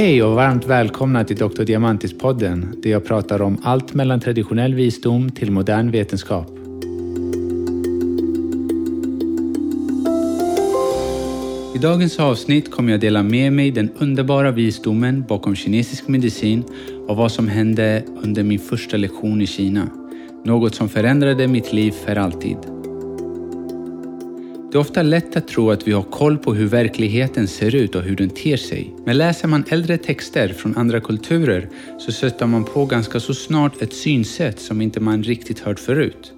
Hej och varmt välkomna till Dr. Diamantis-podden där jag pratar om allt mellan traditionell visdom till modern vetenskap. I dagens avsnitt kommer jag dela med mig den underbara visdomen bakom kinesisk medicin och vad som hände under min första lektion i Kina. Något som förändrade mitt liv för alltid. Det är ofta lätt att tro att vi har koll på hur verkligheten ser ut och hur den ter sig. Men läser man äldre texter från andra kulturer så stöter man på ganska så snart ett synsätt som inte man riktigt hört förut.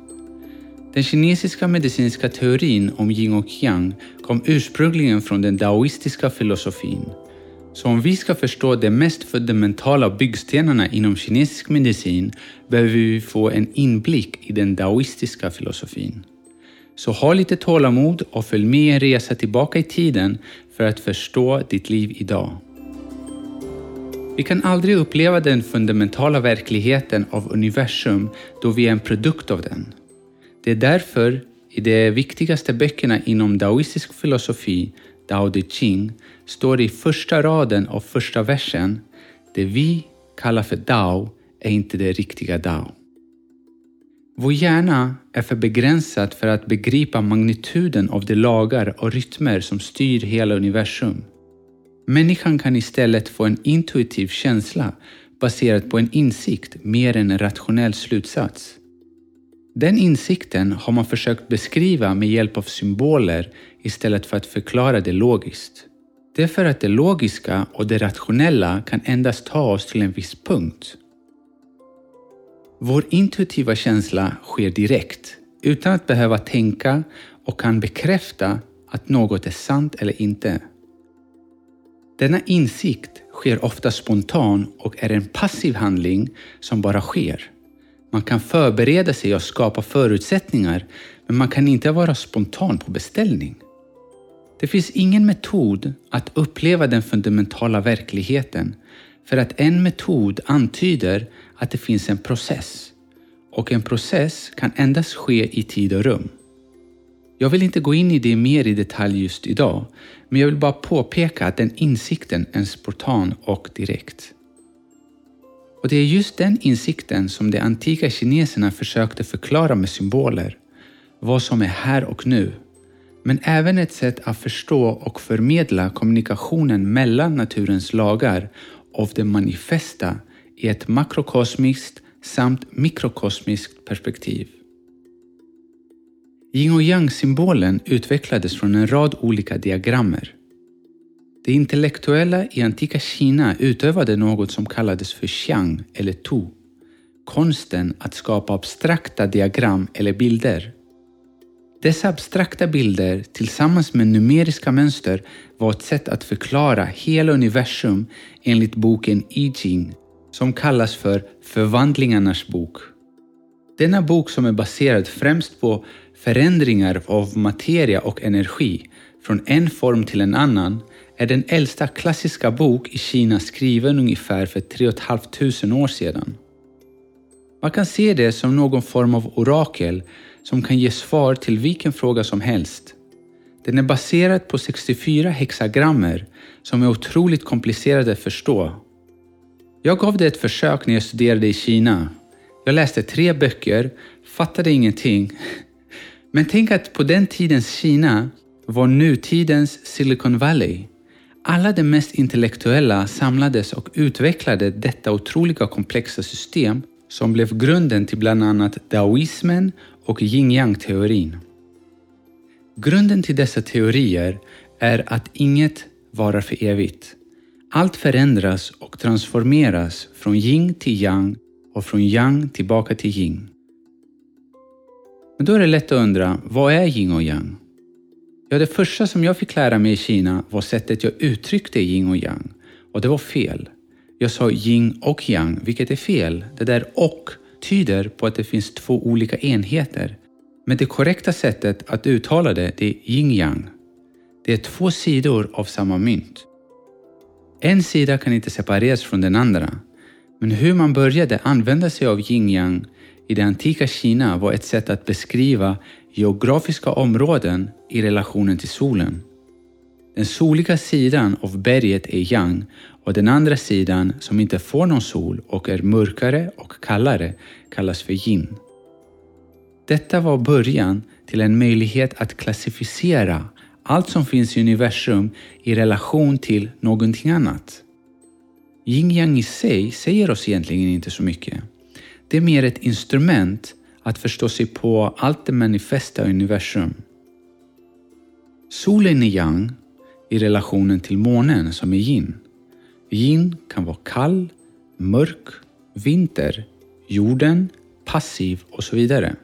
Den kinesiska medicinska teorin om yin och yang kom ursprungligen från den daoistiska filosofin. Så om vi ska förstå de mest fundamentala byggstenarna inom kinesisk medicin behöver vi få en inblick i den daoistiska filosofin. Så ha lite tålamod och följ med en resa tillbaka i tiden för att förstå ditt liv idag. Vi kan aldrig uppleva den fundamentala verkligheten av universum då vi är en produkt av den. Det är därför i de viktigaste böckerna inom daoistisk filosofi, Dao De Ching, står det i första raden av första versen det vi kallar för Dao är inte det riktiga Dao. Vår hjärna är för begränsad för att begripa magnituden av de lagar och rytmer som styr hela universum. Människan kan istället få en intuitiv känsla baserad på en insikt mer än en rationell slutsats. Den insikten har man försökt beskriva med hjälp av symboler istället för att förklara det logiskt. Det är för att det logiska och det rationella kan endast ta oss till en viss punkt. Vår intuitiva känsla sker direkt, utan att behöva tänka och kan bekräfta att något är sant eller inte. Denna insikt sker ofta spontan och är en passiv handling som bara sker. Man kan förbereda sig och skapa förutsättningar, men man kan inte vara spontan på beställning. Det finns ingen metod att uppleva den fundamentala verkligheten för att en metod antyder att det finns en process och en process kan endast ske i tid och rum. Jag vill inte gå in i det mer i detalj just idag, men jag vill bara påpeka att den insikten är spontan och direkt. Och det är just den insikten som de antika kineserna försökte förklara med symboler, vad som är här och nu, men även ett sätt att förstå och förmedla kommunikationen mellan naturens lagar och det manifesta i ett makrokosmiskt samt mikrokosmiskt perspektiv. Yin och yang-symbolen utvecklades från en rad olika diagrammer. De intellektuella i antika Kina utövade något som kallades för xiang eller tu, konsten att skapa abstrakta diagram eller bilder. Dessa abstrakta bilder tillsammans med numeriska mönster var ett sätt att förklara hela universum enligt boken I Ching som kallas för Förvandlingarnas bok. Denna bok som är baserad främst på förändringar av materia och energi från en form till en annan är den äldsta klassiska bok i Kina skriven ungefär för 3 500 år sedan. Man kan se det som någon form av orakel som kan ge svar till vilken fråga som helst. Den är baserad på 64 hexagrammer som är otroligt komplicerade att förstå. Jag gav det ett försök när jag studerade i Kina. Jag läste tre böcker, fattade ingenting. Men tänk att på den tidens Kina var nutidens Silicon Valley. Alla de mest intellektuella samlades och utvecklade detta otroliga komplexa system som blev grunden till bland annat daoismen och yin-yang-teorin. Grunden till dessa teorier är att inget varar för evigt. Allt förändras och transformeras från yin till yang och från yang tillbaka till yin. Men då är det lätt att undra, vad är yin och yang? Ja, det första som jag fick lära mig i Kina var sättet jag uttryckte yin och yang. Och det var fel. Jag sa yin och yang, vilket är fel. Det där och tyder på att det finns två olika enheter. Men det korrekta sättet att uttala det, det är yin-yang. Det är två sidor av samma mynt. En sida kan inte separeras från den andra. Men hur man började använda sig av yin-yang i det antika Kina var ett sätt att beskriva geografiska områden i relationen till solen. Den soliga sidan av berget är yang och den andra sidan, som inte får någon sol och är mörkare och kallare, kallas för yin. Detta var början till en möjlighet att klassificera allt som finns i universum i relation till någonting annat. Yin-yang i sig säger oss egentligen inte så mycket. Det är mer ett instrument att förstå sig på allt det manifesta universum. Solen är yang i relationen till månen som är yin. Yin kan vara kall, mörk, vinter, jorden, passiv och så vidare.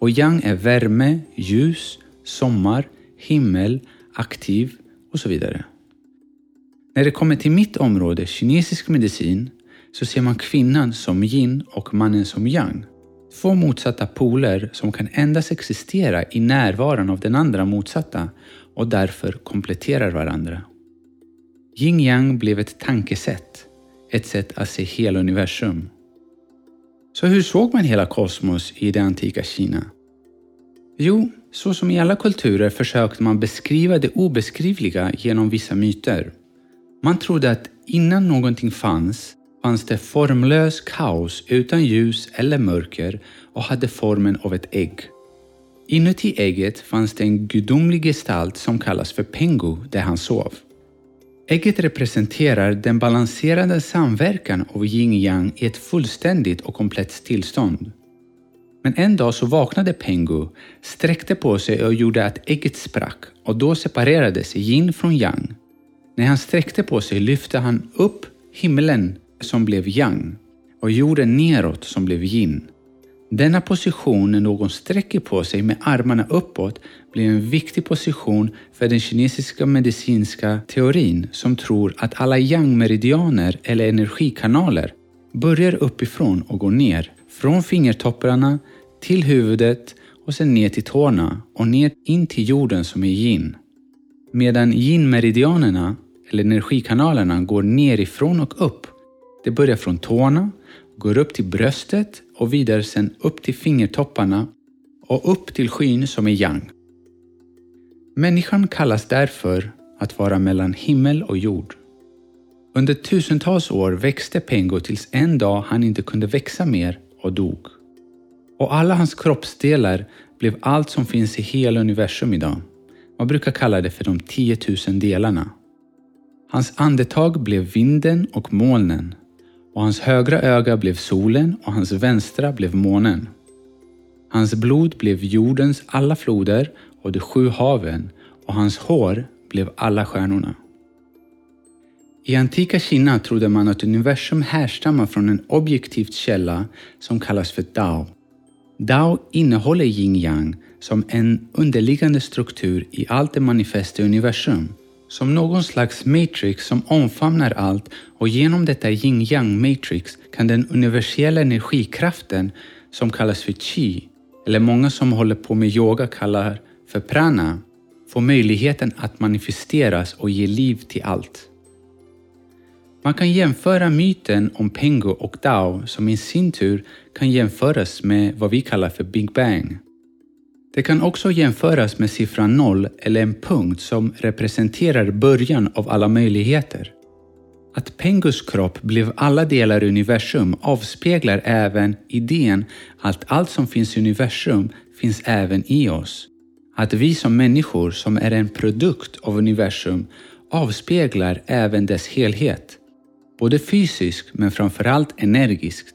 Och yang är värme, ljus, sommar, himmel, aktiv och så vidare. När det kommer till mitt område, kinesisk medicin, så ser man kvinnan som yin och mannen som yang. Två motsatta poler som kan endast existera i närvaron av den andra motsatta och därför kompletterar varandra. Yin-yang blev ett tankesätt, ett sätt att se hela universum. Så hur såg man hela kosmos i det antika Kina? Jo, så som i alla kulturer försökte man beskriva det obeskrivliga genom vissa myter. Man trodde att innan någonting fanns, fanns det formlös kaos utan ljus eller mörker och hade formen av ett ägg. Inuti ägget fanns det en gudomlig gestalt som kallas för Pengu där han sov. Ägget representerar den balanserade samverkan av yin-yang i ett fullständigt och komplett tillstånd. Men en dag så vaknade Pengu, sträckte på sig och gjorde att ägget sprack och då separerades yin från yang. När han sträckte på sig lyfte han upp himlen som blev yang och jorden neråt som blev yin. Denna position när någon sträcker på sig med armarna uppåt blir en viktig position för den kinesiska medicinska teorin som tror att alla yang-meridianer eller energikanaler börjar uppifrån och går ner. Från fingertopparna till huvudet och sen ner till tårna och ner in till jorden som är yin. Medan yin-meridianerna eller energikanalerna går nerifrån och upp. Det börjar från tårna, går upp till bröstet och vidare sen upp till fingertopparna och upp till skyn som är yang. Människan kallas därför att vara mellan himmel och jord. Under tusentals år växte Pengo tills en dag han inte kunde växa mer och dog. Och alla hans kroppsdelar blev allt som finns i hela universum idag. Man brukar kalla det för de 10 000 delarna. Hans andetag blev vinden och molnen och hans högra öga blev solen och hans vänstra blev månen. Hans blod blev jordens alla floder och de sju haven och hans hår blev alla stjärnorna. I antika Kina trodde man att universum härstammar från en objektiv källa som kallas för Dao. Dao innehåller yin-yang som en underliggande struktur i allt det manifesta universum som någon slags matrix som omfamnar allt och genom detta yin-yang matrix kan den universella energikraften som kallas för qi, eller många som håller på med yoga kallar för prana, få möjligheten att manifesteras och ge liv till allt. Man kan jämföra myten om Pengo och Dao som i sin tur kan jämföras med vad vi kallar för Big Bang. Det kan också jämföras med siffran noll eller en punkt som representerar början av alla möjligheter. Att Pengus kropp blev alla delar i universum avspeglar även idén att allt som finns i universum finns även i oss. Att vi som människor, som är en produkt av universum, avspeglar även dess helhet. Både fysiskt men framförallt energiskt.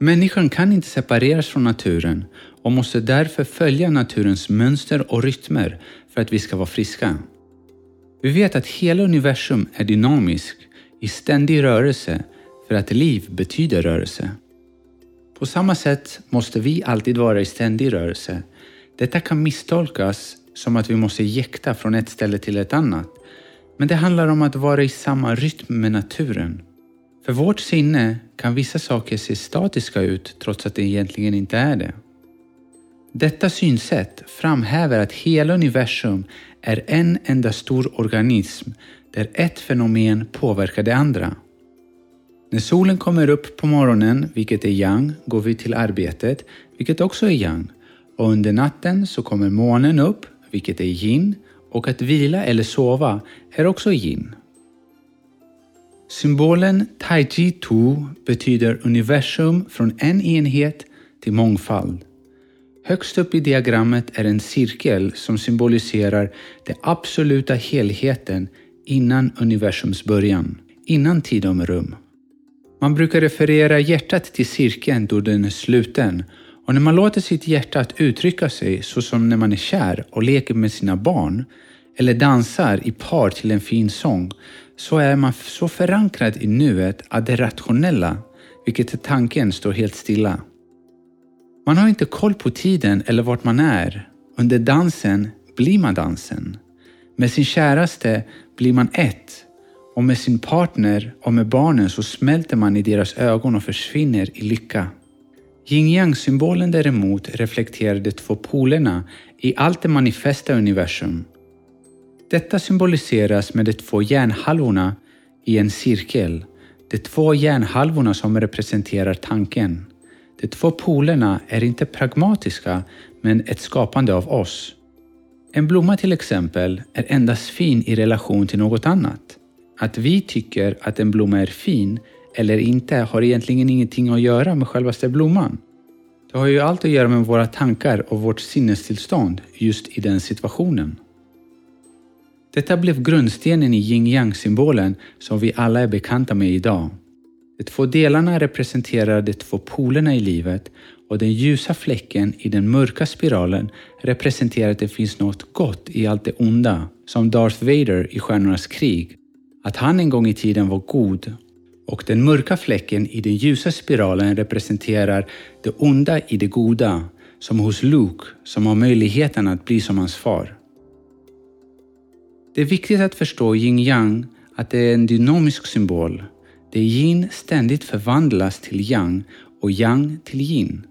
Människan kan inte separeras från naturen och måste därför följa naturens mönster och rytmer för att vi ska vara friska. Vi vet att hela universum är dynamiskt, i ständig rörelse, för att liv betyder rörelse. På samma sätt måste vi alltid vara i ständig rörelse. Detta kan misstolkas som att vi måste jäkta från ett ställe till ett annat. Men det handlar om att vara i samma rytm med naturen. För vårt sinne kan vissa saker se statiska ut trots att det egentligen inte är det. Detta synsätt framhäver att hela universum är en enda stor organism där ett fenomen påverkar det andra. När solen kommer upp på morgonen, vilket är yang, går vi till arbetet, vilket också är yang. Och under natten så kommer månen upp, vilket är yin, och att vila eller sova är också yin. Symbolen Taiji Tu betyder universum från en enhet till mångfald. Högst upp i diagrammet är en cirkel som symboliserar den absoluta helheten innan universums början, innan tid och rum. Man brukar referera hjärtat till cirkeln då den är sluten och när man låter sitt hjärta att uttrycka sig så som när man är kär och leker med sina barn eller dansar i par till en fin sång så är man så förankrad i nuet att det rationella, vilket är tanken, står helt stilla. Man har inte koll på tiden eller vart man är. Under dansen blir man dansen. Med sin käraste blir man ett och med sin partner och med barnen så smälter man i deras ögon och försvinner i lycka. Yin yang-symbolen däremot reflekterar de två polerna i allt det manifesta universum. Detta symboliseras med de två hjärnhalvorna i en cirkel. De två hjärnhalvorna som representerar tanken. De två polerna är inte pragmatiska men ett skapande av oss. En blomma till exempel är endast fin i relation till något annat. Att vi tycker att en blomma är fin eller inte har egentligen ingenting att göra med självaste blomman. Det har ju allt att göra med våra tankar och vårt sinnestillstånd just i den situationen. Detta blev grundstenen i yin yang-symbolen som vi alla är bekanta med idag. De två delarna representerar de två polerna i livet och den ljusa fläcken i den mörka spiralen representerar att det finns något gott i allt det onda, som Darth Vader i Stjärnornas krig. Att han en gång i tiden var god och den mörka fläcken i den ljusa spiralen representerar det onda i det goda, som hos Luke som har möjligheten att bli som hans far. Det är viktigt att förstå yin-yang, att det är en dynamisk symbol där yin ständigt förvandlas till yang och yang till yin.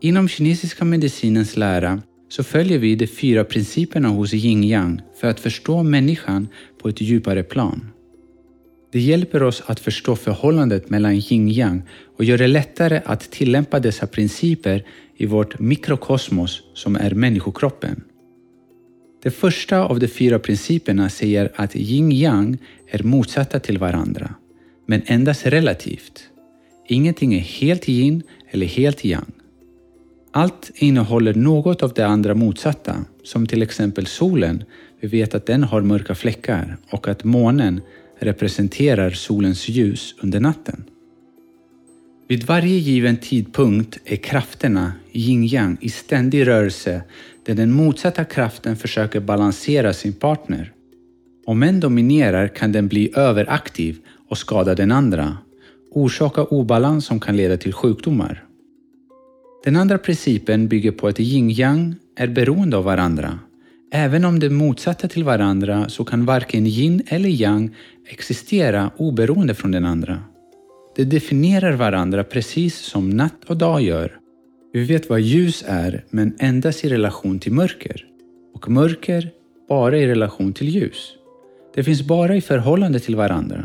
Inom kinesiska medicinens lära så följer vi de fyra principerna hos yin-yang för att förstå människan på ett djupare plan. Det hjälper oss att förstå förhållandet mellan yin-yang och gör det lättare att tillämpa dessa principer i vårt mikrokosmos som är människokroppen. Det första av de fyra principerna säger att yin-yang är motsatta till varandra, men endast relativt. Ingenting är helt yin eller helt yang. Allt innehåller något av det andra motsatta, som till exempel solen. Vi vet att den har mörka fläckar och att månen representerar solens ljus under natten. Vid varje given tidpunkt är krafterna, yin-yang, i ständig rörelse där den motsatta kraften försöker balansera sin partner. Om en dominerar kan den bli överaktiv och skada den andra, orsaka obalans som kan leda till sjukdomar. Den andra principen bygger på att yin-yang är beroende av varandra. Även om de är motsatta till varandra så kan varken yin eller yang existera oberoende från den andra. De definierar varandra precis som natt och dag gör. Vi vet vad ljus är, men endast i relation till mörker. Och mörker bara i relation till ljus. Det finns bara i förhållande till varandra.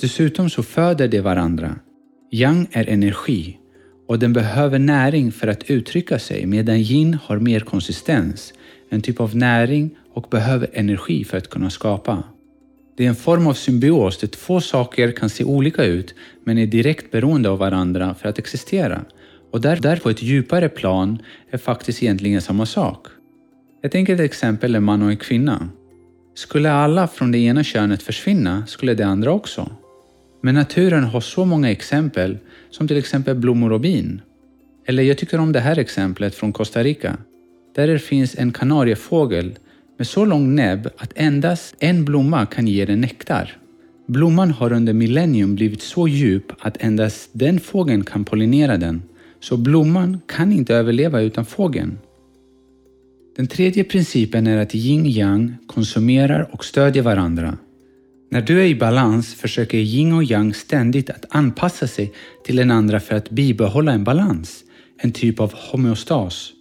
Dessutom så föder de varandra. Yang är energi och den behöver näring för att uttrycka sig medan yin har mer konsistens, en typ av näring och behöver energi för att kunna skapa. Det är en form av symbios där två saker kan se olika ut men är direkt beroende av varandra för att existera. Och där, där på ett djupare plan är faktiskt egentligen samma sak. Ett enkelt exempel är man och en kvinna. Skulle alla från det ena könet försvinna skulle det andra också. Men naturen har så många exempel, som till exempel blommor och bin. Eller jag tycker om det här exemplet från Costa Rica. Där det finns en kanariefågel med så lång näbb att endast en blomma kan ge den nektar. Blomman har under millennium blivit så djup att endast den fågeln kan pollinera den, så blomman kan inte överleva utan fågeln. Den tredje principen är att yin-yang konsumerar och stödjer varandra. När du är i balans försöker yin och yang ständigt att anpassa sig till den andra för att bibehålla en balans, en typ av homeostas.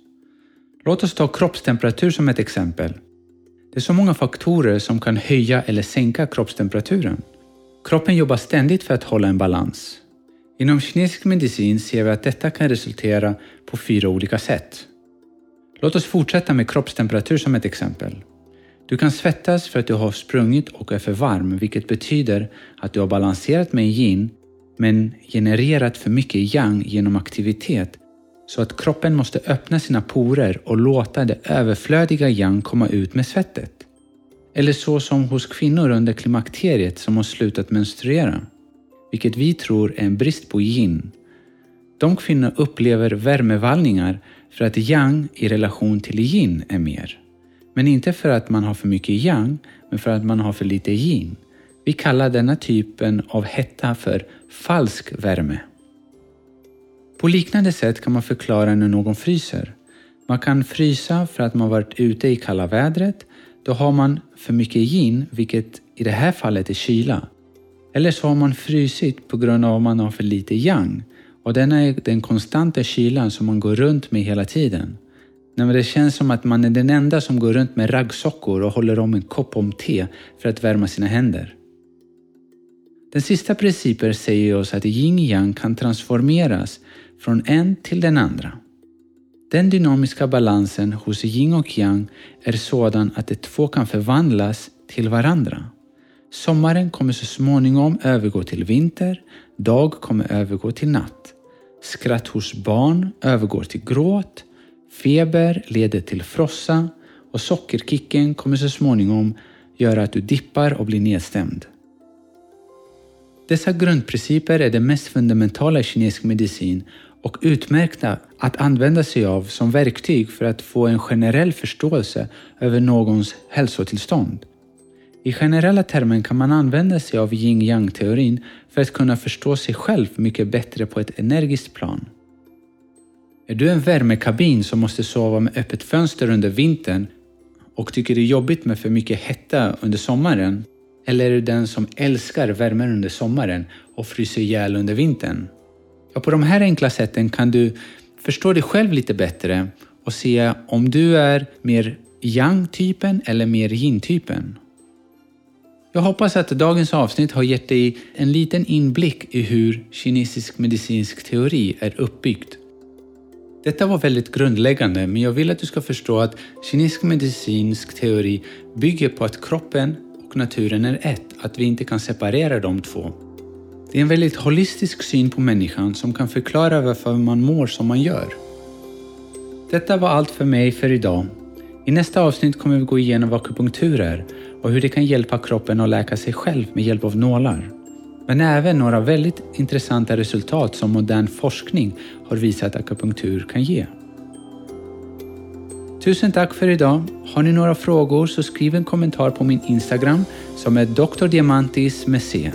Låt oss ta kroppstemperatur som ett exempel. Det är så många faktorer som kan höja eller sänka kroppstemperaturen. Kroppen jobbar ständigt för att hålla en balans. Inom kinesisk medicin ser vi att detta kan resultera på fyra olika sätt. Låt oss fortsätta med kroppstemperatur som ett exempel. Du kan svettas för att du har sprungit och är för varm, vilket betyder att du har balanserat med yin men genererat för mycket yang genom aktivitet så att kroppen måste öppna sina porer och låta det överflödiga yang komma ut med svettet. Eller så som hos kvinnor under klimakteriet som har slutat menstruera, vilket vi tror är en brist på yin. De kvinnor upplever värmevallningar för att yang i relation till yin är mer. Men inte för att man har för mycket yang, men för att man har för lite yin. Vi kallar denna typen av hetta för falsk värme. På liknande sätt kan man förklara när någon fryser. Man kan frysa för att man varit ute i kalla vädret. Då har man för mycket yin, vilket i det här fallet är kyla. Eller så har man frysit på grund av att man har för lite yang och denna är den konstanta kylan som man går runt med hela tiden. När det känns som att man är den enda som går runt med raggsockor och håller om en kopp om te för att värma sina händer. Den sista principen säger oss att yin-yang kan transformeras från en till den andra. Den dynamiska balansen hos yin och yang är sådan att de två kan förvandlas till varandra. Sommaren kommer så småningom övergå till vinter, dag kommer övergå till natt. Skratt hos barn övergår till gråt, feber leder till frossa och sockerkicken kommer så småningom göra att du dippar och blir nedstämd. Dessa grundprinciper är det mest fundamentala i kinesisk medicin och utmärkta att använda sig av som verktyg för att få en generell förståelse över någons hälsotillstånd. I generella termer kan man använda sig av yin-yang-teorin för att kunna förstå sig själv mycket bättre på ett energiskt plan. Är du en värmekabin som måste sova med öppet fönster under vintern och tycker det är jobbigt med för mycket hetta under sommaren? Eller är du den som älskar värmen under sommaren och fryser ihjäl under vintern? Och på de här enkla sätten kan du förstå dig själv lite bättre och se om du är mer yang-typen eller mer yin-typen. Jag hoppas att dagens avsnitt har gett dig en liten inblick i hur kinesisk medicinsk teori är uppbyggd. Detta var väldigt grundläggande, men jag vill att du ska förstå att kinesisk medicinsk teori bygger på att kroppen och naturen är ett, att vi inte kan separera de två. Det är en väldigt holistisk syn på människan som kan förklara varför man mår som man gör. Detta var allt för mig för idag. I nästa avsnitt kommer vi gå igenom vad akupunktur är och hur det kan hjälpa kroppen att läka sig själv med hjälp av nålar. Men även några väldigt intressanta resultat som modern forskning har visat att akupunktur kan ge. Tusen tack för idag. Har ni några frågor så skriv en kommentar på min Instagram som är Dr. Diamantis med C.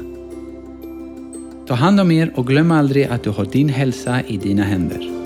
Ta hand om er och glöm aldrig att du har din hälsa i dina händer.